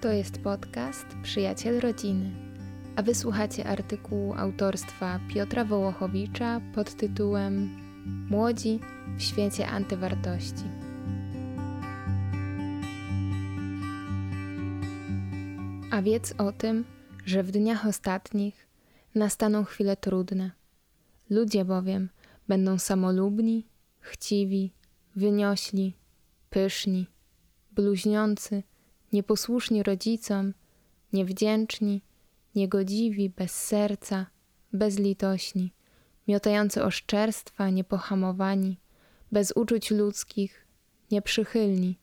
To jest podcast Przyjaciel Rodziny, a wysłuchacie artykułu autorstwa Piotra Wołochowicza pod tytułem Młodzi w świecie antywartości. A wiedz o tym, że w dniach ostatnich nastaną chwile trudne. Ludzie bowiem będą samolubni, chciwi, wyniośli, pyszni, bluźniący, nieposłuszni rodzicom, niewdzięczni, niegodziwi, bez serca, bezlitośni, miotający oszczerstwa, niepohamowani, bez uczuć ludzkich, nieprzychylni,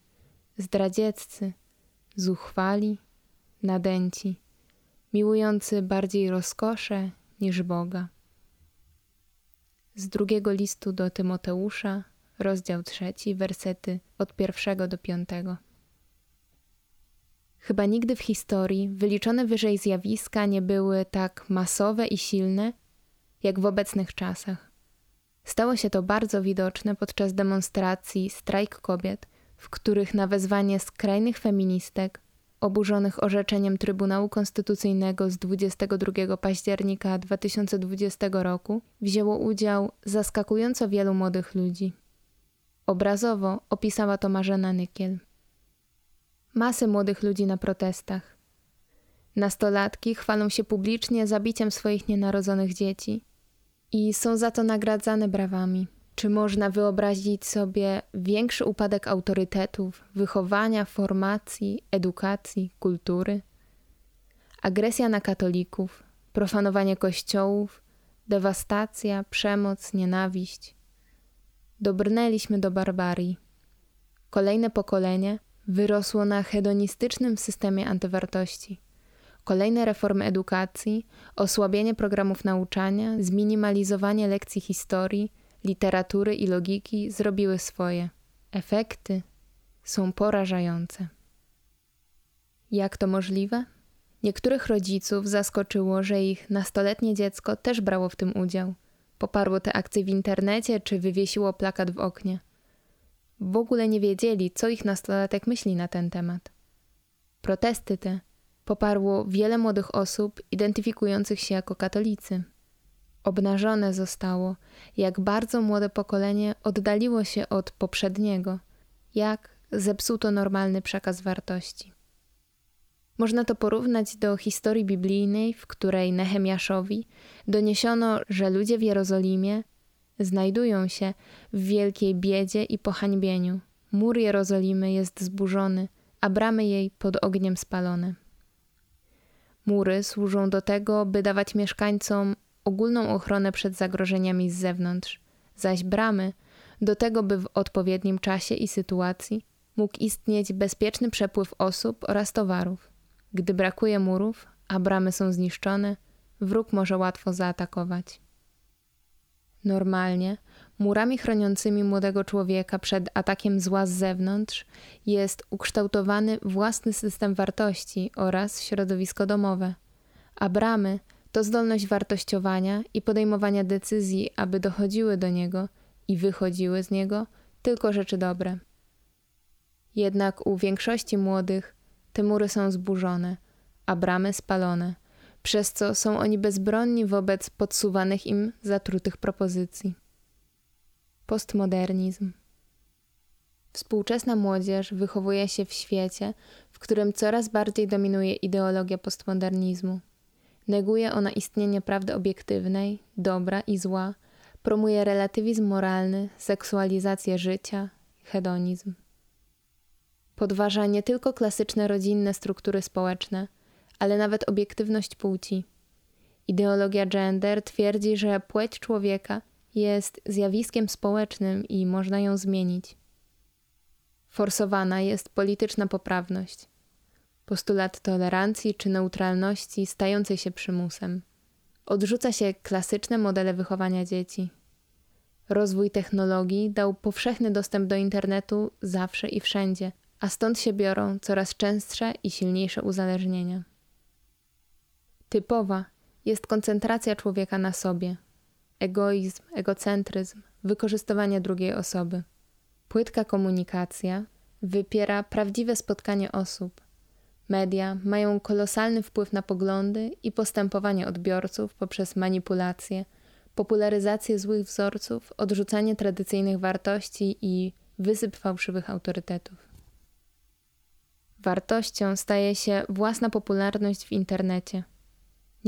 zdradzieccy, zuchwali, nadęci, miłujący bardziej rozkosze niż Boga. Z drugiego listu do Tymoteusza, rozdział trzeci, wersety od pierwszego do piątego. Chyba nigdy w historii wyliczone wyżej zjawiska nie były tak masowe i silne, jak w obecnych czasach. Stało się to bardzo widoczne podczas demonstracji Strajk Kobiet, w których na wezwanie skrajnych feministek, oburzonych orzeczeniem Trybunału Konstytucyjnego z 22 października 2020 roku, wzięło udział zaskakująco wielu młodych ludzi. Obrazowo opisała to Marzena Nykiel masy młodych ludzi na protestach. Nastolatki chwalą się publicznie zabiciem swoich nienarodzonych dzieci i są za to nagradzane brawami. Czy można wyobrazić sobie większy upadek autorytetów, wychowania, formacji, edukacji, kultury? Agresja na katolików, profanowanie kościołów, dewastacja, przemoc, nienawiść. Dobrnęliśmy do barbarii. Kolejne pokolenie wyrosło na hedonistycznym systemie antywartości. Kolejne reformy edukacji, osłabienie programów nauczania, zminimalizowanie lekcji historii, literatury i logiki zrobiły swoje. Efekty są porażające. Jak to możliwe? Niektórych rodziców zaskoczyło, że ich nastoletnie dziecko też brało w tym udział. Poparło te akcje w internecie czy wywiesiło plakat w oknie w ogóle nie wiedzieli, co ich nastolatek myśli na ten temat. Protesty te poparło wiele młodych osób identyfikujących się jako katolicy. Obnażone zostało, jak bardzo młode pokolenie oddaliło się od poprzedniego, jak zepsuto normalny przekaz wartości. Można to porównać do historii biblijnej, w której Nehemiaszowi doniesiono, że ludzie w Jerozolimie znajdują się w wielkiej biedzie i pohańbieniu. Mur Jerozolimy jest zburzony, a bramy jej pod ogniem spalone. Mury służą do tego, by dawać mieszkańcom ogólną ochronę przed zagrożeniami z zewnątrz, zaś bramy do tego, by w odpowiednim czasie i sytuacji mógł istnieć bezpieczny przepływ osób oraz towarów. Gdy brakuje murów, a bramy są zniszczone, wróg może łatwo zaatakować. Normalnie. Murami chroniącymi młodego człowieka przed atakiem zła z zewnątrz jest ukształtowany własny system wartości oraz środowisko domowe, a bramy to zdolność wartościowania i podejmowania decyzji, aby dochodziły do niego i wychodziły z niego tylko rzeczy dobre. Jednak u większości młodych te mury są zburzone, a bramy spalone – przez co są oni bezbronni wobec podsuwanych im zatrutych propozycji. Postmodernizm. Współczesna młodzież wychowuje się w świecie, w którym coraz bardziej dominuje ideologia postmodernizmu. Neguje ona istnienie prawdy obiektywnej, dobra i zła, promuje relatywizm moralny, seksualizację życia, hedonizm. Podważa nie tylko klasyczne rodzinne struktury społeczne – ale nawet obiektywność płci. Ideologia gender twierdzi, że płeć człowieka jest zjawiskiem społecznym i można ją zmienić. Forsowana jest polityczna poprawność, postulat tolerancji czy neutralności stającej się przymusem. Odrzuca się klasyczne modele wychowania dzieci. Rozwój technologii dał powszechny dostęp do internetu zawsze i wszędzie, a stąd się biorą coraz częstsze i silniejsze uzależnienia. Typowa jest koncentracja człowieka na sobie, egoizm, egocentryzm, wykorzystywanie drugiej osoby. Płytka komunikacja wypiera prawdziwe spotkanie osób, Media mają kolosalny wpływ na poglądy i postępowanie odbiorców poprzez manipulację, popularyzację złych wzorców, odrzucanie tradycyjnych wartości i wysyp fałszywych autorytetów. Wartością staje się własna popularność w internecie.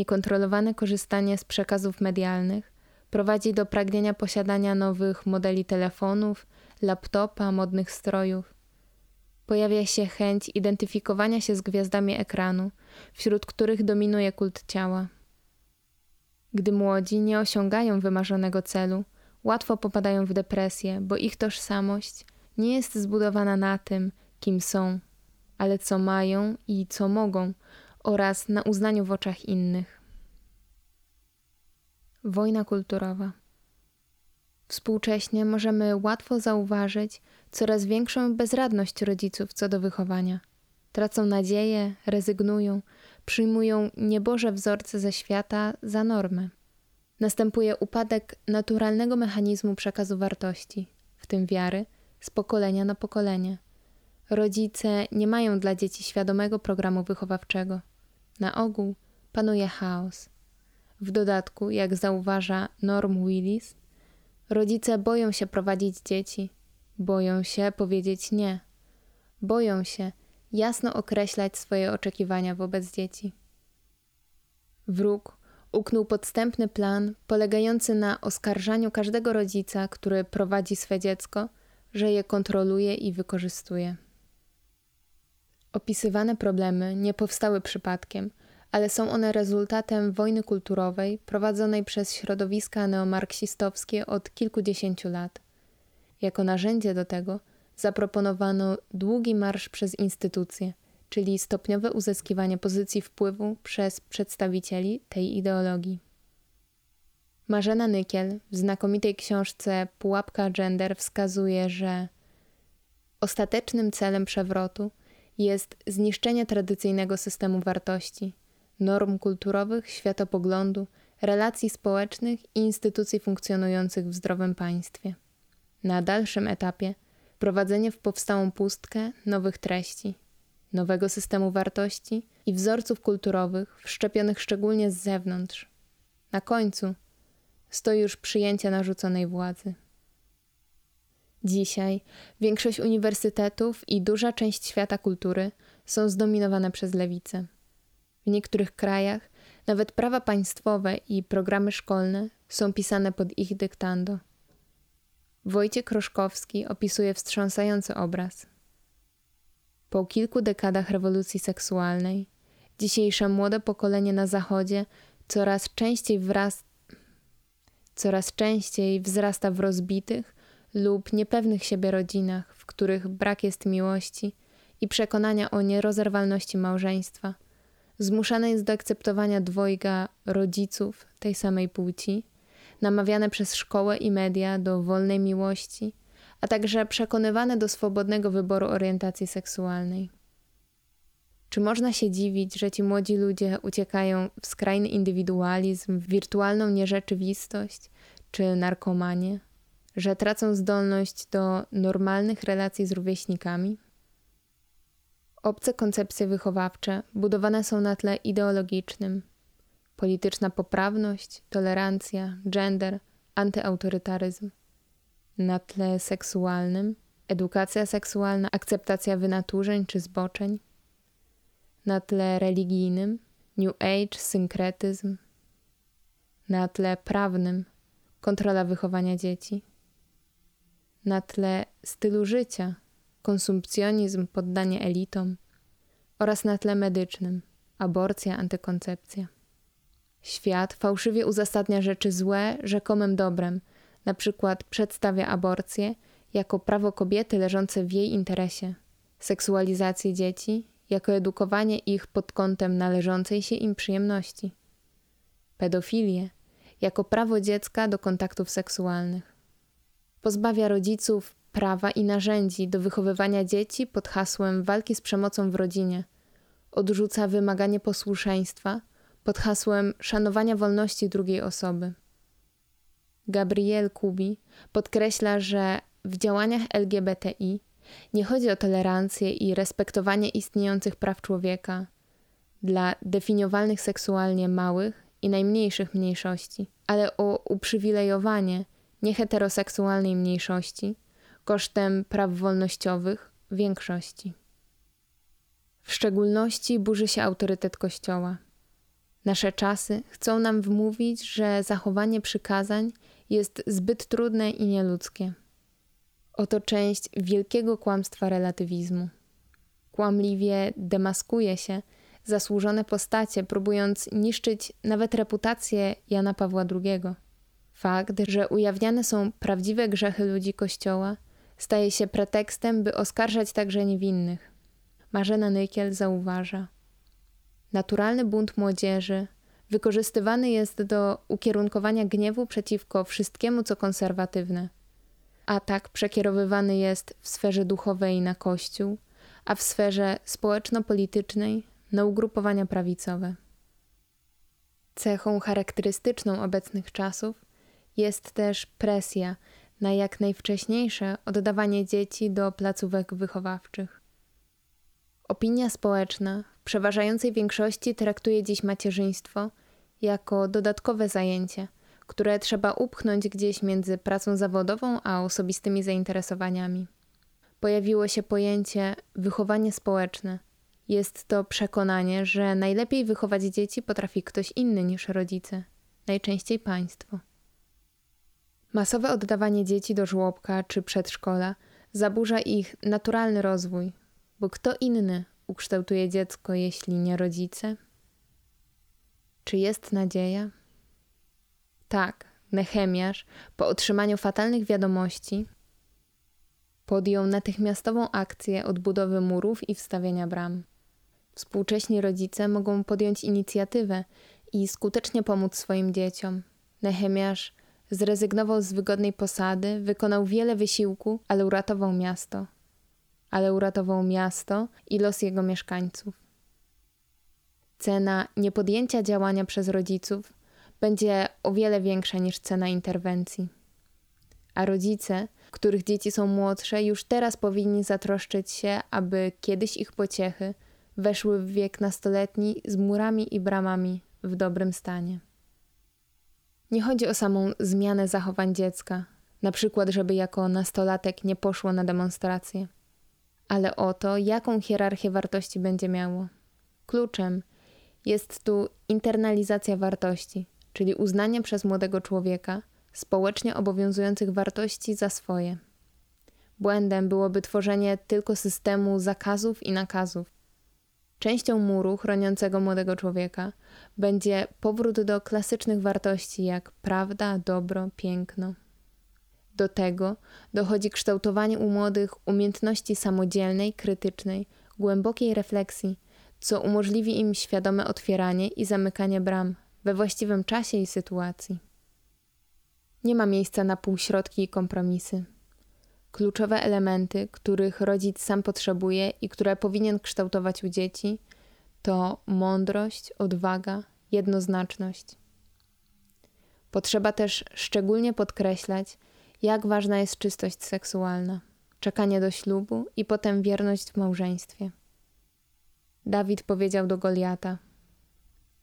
Niekontrolowane korzystanie z przekazów medialnych prowadzi do pragnienia posiadania nowych modeli telefonów, laptopa, modnych strojów. Pojawia się chęć identyfikowania się z gwiazdami ekranu, wśród których dominuje kult ciała. Gdy młodzi nie osiągają wymarzonego celu, łatwo popadają w depresję, bo ich tożsamość nie jest zbudowana na tym, kim są, ale co mają i co mogą, oraz na uznaniu w oczach innych. Wojna kulturowa. Współcześnie możemy łatwo zauważyć coraz większą bezradność rodziców co do wychowania. Tracą nadzieję, rezygnują, przyjmują nieboże wzorce ze świata za normę. Następuje upadek naturalnego mechanizmu przekazu wartości, w tym wiary, z pokolenia na pokolenie. Rodzice nie mają dla dzieci świadomego programu wychowawczego. Na ogół panuje chaos. W dodatku, jak zauważa Norm Willis, rodzice boją się prowadzić dzieci, boją się powiedzieć nie, boją się jasno określać swoje oczekiwania wobec dzieci. Wróg uknął podstępny plan polegający na oskarżaniu każdego rodzica, który prowadzi swe dziecko, że je kontroluje i wykorzystuje. Opisywane problemy nie powstały przypadkiem, ale są one rezultatem wojny kulturowej prowadzonej przez środowiska neomarksistowskie od kilkudziesięciu lat. Jako narzędzie do tego zaproponowano długi marsz przez instytucje, czyli stopniowe uzyskiwanie pozycji wpływu przez przedstawicieli tej ideologii. Marzena Nykiel w znakomitej książce Pułapka Gender wskazuje, że ostatecznym celem przewrotu jest zniszczenie tradycyjnego systemu wartości, norm kulturowych, światopoglądu, relacji społecznych i instytucji funkcjonujących w zdrowym państwie. Na dalszym etapie prowadzenie w powstałą pustkę nowych treści, nowego systemu wartości i wzorców kulturowych wszczepionych szczególnie z zewnątrz. Na końcu stoi już przyjęcie narzuconej władzy. Dzisiaj większość uniwersytetów i duża część świata kultury są zdominowane przez lewicę. W niektórych krajach nawet prawa państwowe i programy szkolne są pisane pod ich dyktando. Wojciech Kroszkowski opisuje wstrząsający obraz. Po kilku dekadach rewolucji seksualnej, dzisiejsze młode pokolenie na Zachodzie coraz częściej wraz coraz częściej wzrasta w rozbitych lub niepewnych siebie rodzinach, w których brak jest miłości i przekonania o nierozerwalności małżeństwa. Zmuszane jest do akceptowania dwojga rodziców tej samej płci, namawiane przez szkołę i media do wolnej miłości, a także przekonywane do swobodnego wyboru orientacji seksualnej. Czy można się dziwić, że ci młodzi ludzie uciekają w skrajny indywidualizm, w wirtualną nierzeczywistość czy narkomanię? Że tracą zdolność do normalnych relacji z rówieśnikami? Obce koncepcje wychowawcze budowane są na tle ideologicznym. Polityczna poprawność, tolerancja, gender, antyautorytaryzm. Na tle seksualnym, edukacja seksualna, akceptacja wynaturzeń czy zboczeń – na tle religijnym, New Age, synkretyzm, na tle prawnym, kontrola wychowania dzieci, na tle stylu życia, konsumpcjonizm, poddanie elitom oraz na tle medycznym, aborcja, antykoncepcja. Świat fałszywie uzasadnia rzeczy złe rzekomym dobrem, na przykład przedstawia aborcję jako prawo kobiety leżące w jej interesie, seksualizację dzieci jako edukowanie ich pod kątem należącej się im przyjemności. Pedofilię jako prawo dziecka do kontaktów seksualnych. Pozbawia rodziców prawa i narzędzi do wychowywania dzieci pod hasłem walki z przemocą w rodzinie. Odrzuca wymaganie posłuszeństwa pod hasłem szanowania wolności drugiej osoby. Gabriel Kubi podkreśla, że w działaniach LGBTI Nie chodzi o tolerancję i respektowanie istniejących praw człowieka dla definiowalnych seksualnie małych i najmniejszych mniejszości, ale o uprzywilejowanie nieheteroseksualnej mniejszości kosztem praw wolnościowych większości. W szczególności burzy się autorytet Kościoła. Nasze czasy chcą nam wmówić, że zachowanie przykazań jest zbyt trudne i nieludzkie. Oto część wielkiego kłamstwa relatywizmu. Kłamliwie demaskuje się zasłużone postacie, próbując niszczyć nawet reputację Jana Pawła II. Fakt, że ujawniane są prawdziwe grzechy ludzi Kościoła, staje się pretekstem, by oskarżać także niewinnych. Marzena Nykiel zauważa. Naturalny bunt młodzieży wykorzystywany jest do ukierunkowania gniewu przeciwko wszystkiemu, co konserwatywne. Atak przekierowywany jest w sferze duchowej na Kościół, a w sferze społeczno-politycznej na ugrupowania prawicowe. Cechą charakterystyczną obecnych czasów jest też presja na jak najwcześniejsze oddawanie dzieci do placówek wychowawczych. Opinia społeczna w przeważającej większości traktuje dziś macierzyństwo jako dodatkowe zajęcie, które trzeba upchnąć gdzieś między pracą zawodową a osobistymi zainteresowaniami. Pojawiło się pojęcie wychowanie społeczne. Jest to przekonanie, że najlepiej wychować dzieci potrafi ktoś inny niż rodzice, najczęściej państwo. Masowe oddawanie dzieci do żłobka czy przedszkola zaburza ich naturalny rozwój, bo kto inny ukształtuje dziecko, jeśli nie rodzice? Czy jest nadzieja? Tak, Nehemiasz, po otrzymaniu fatalnych wiadomości, podjął natychmiastową akcję odbudowy murów i wstawiania bram. Współcześni rodzice mogą podjąć inicjatywę i skutecznie pomóc swoim dzieciom. Nehemiasz zrezygnował z wygodnej posady, wykonał wiele wysiłku, ale uratował miasto. Ale uratował miasto i los jego mieszkańców. Cena niepodjęcia działania przez rodziców będzie o wiele większa niż cena interwencji. A rodzice, których dzieci są młodsze, już teraz powinni zatroszczyć się, aby kiedyś ich pociechy weszły w wiek nastoletni z murami i bramami w dobrym stanie. Nie chodzi o samą zmianę zachowań dziecka, na przykład, żeby jako nastolatek nie poszło na demonstrację, ale o to, jaką hierarchię wartości będzie miało. Kluczem jest tu internalizacja wartości, czyli uznanie przez młodego człowieka społecznie obowiązujących wartości za swoje. Błędem byłoby tworzenie tylko systemu zakazów i nakazów, Częścią muru chroniącego młodego człowieka będzie powrót do klasycznych wartości jak prawda, dobro, piękno. Do tego dochodzi kształtowanie u młodych umiejętności samodzielnej, krytycznej, głębokiej refleksji, co umożliwi im świadome otwieranie i zamykanie bram we właściwym czasie i sytuacji. Nie ma miejsca na półśrodki i kompromisy. Kluczowe elementy, których rodzic sam potrzebuje i które powinien kształtować u dzieci, to mądrość, odwaga, jednoznaczność. Potrzeba też szczególnie podkreślać, jak ważna jest czystość seksualna, czekanie do ślubu i potem wierność w małżeństwie. Dawid powiedział do Goliata: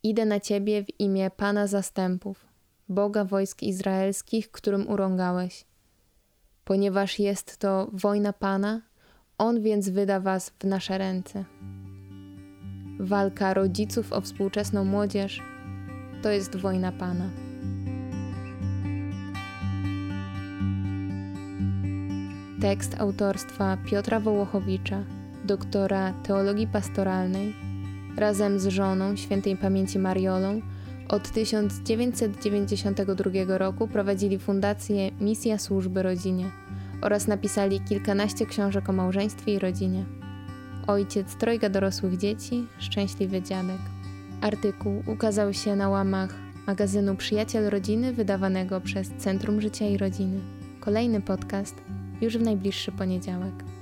Idę na ciebie w imię Pana zastępów, Boga wojsk izraelskich, którym urągałeś ponieważ jest to wojna Pana, On więc wyda Was w nasze ręce. Walka rodziców o współczesną młodzież to jest wojna Pana. Tekst autorstwa Piotra Wołochowicza, doktora teologii pastoralnej, razem z żoną świętej pamięci Mariolą, od 1992 roku prowadzili fundację Misja Służby Rodzinie oraz napisali kilkanaście książek o małżeństwie i rodzinie. Ojciec trojga dorosłych dzieci, szczęśliwy dziadek. Artykuł ukazał się na łamach magazynu Przyjaciel Rodziny wydawanego przez Centrum Życia i Rodziny. Kolejny podcast już w najbliższy poniedziałek.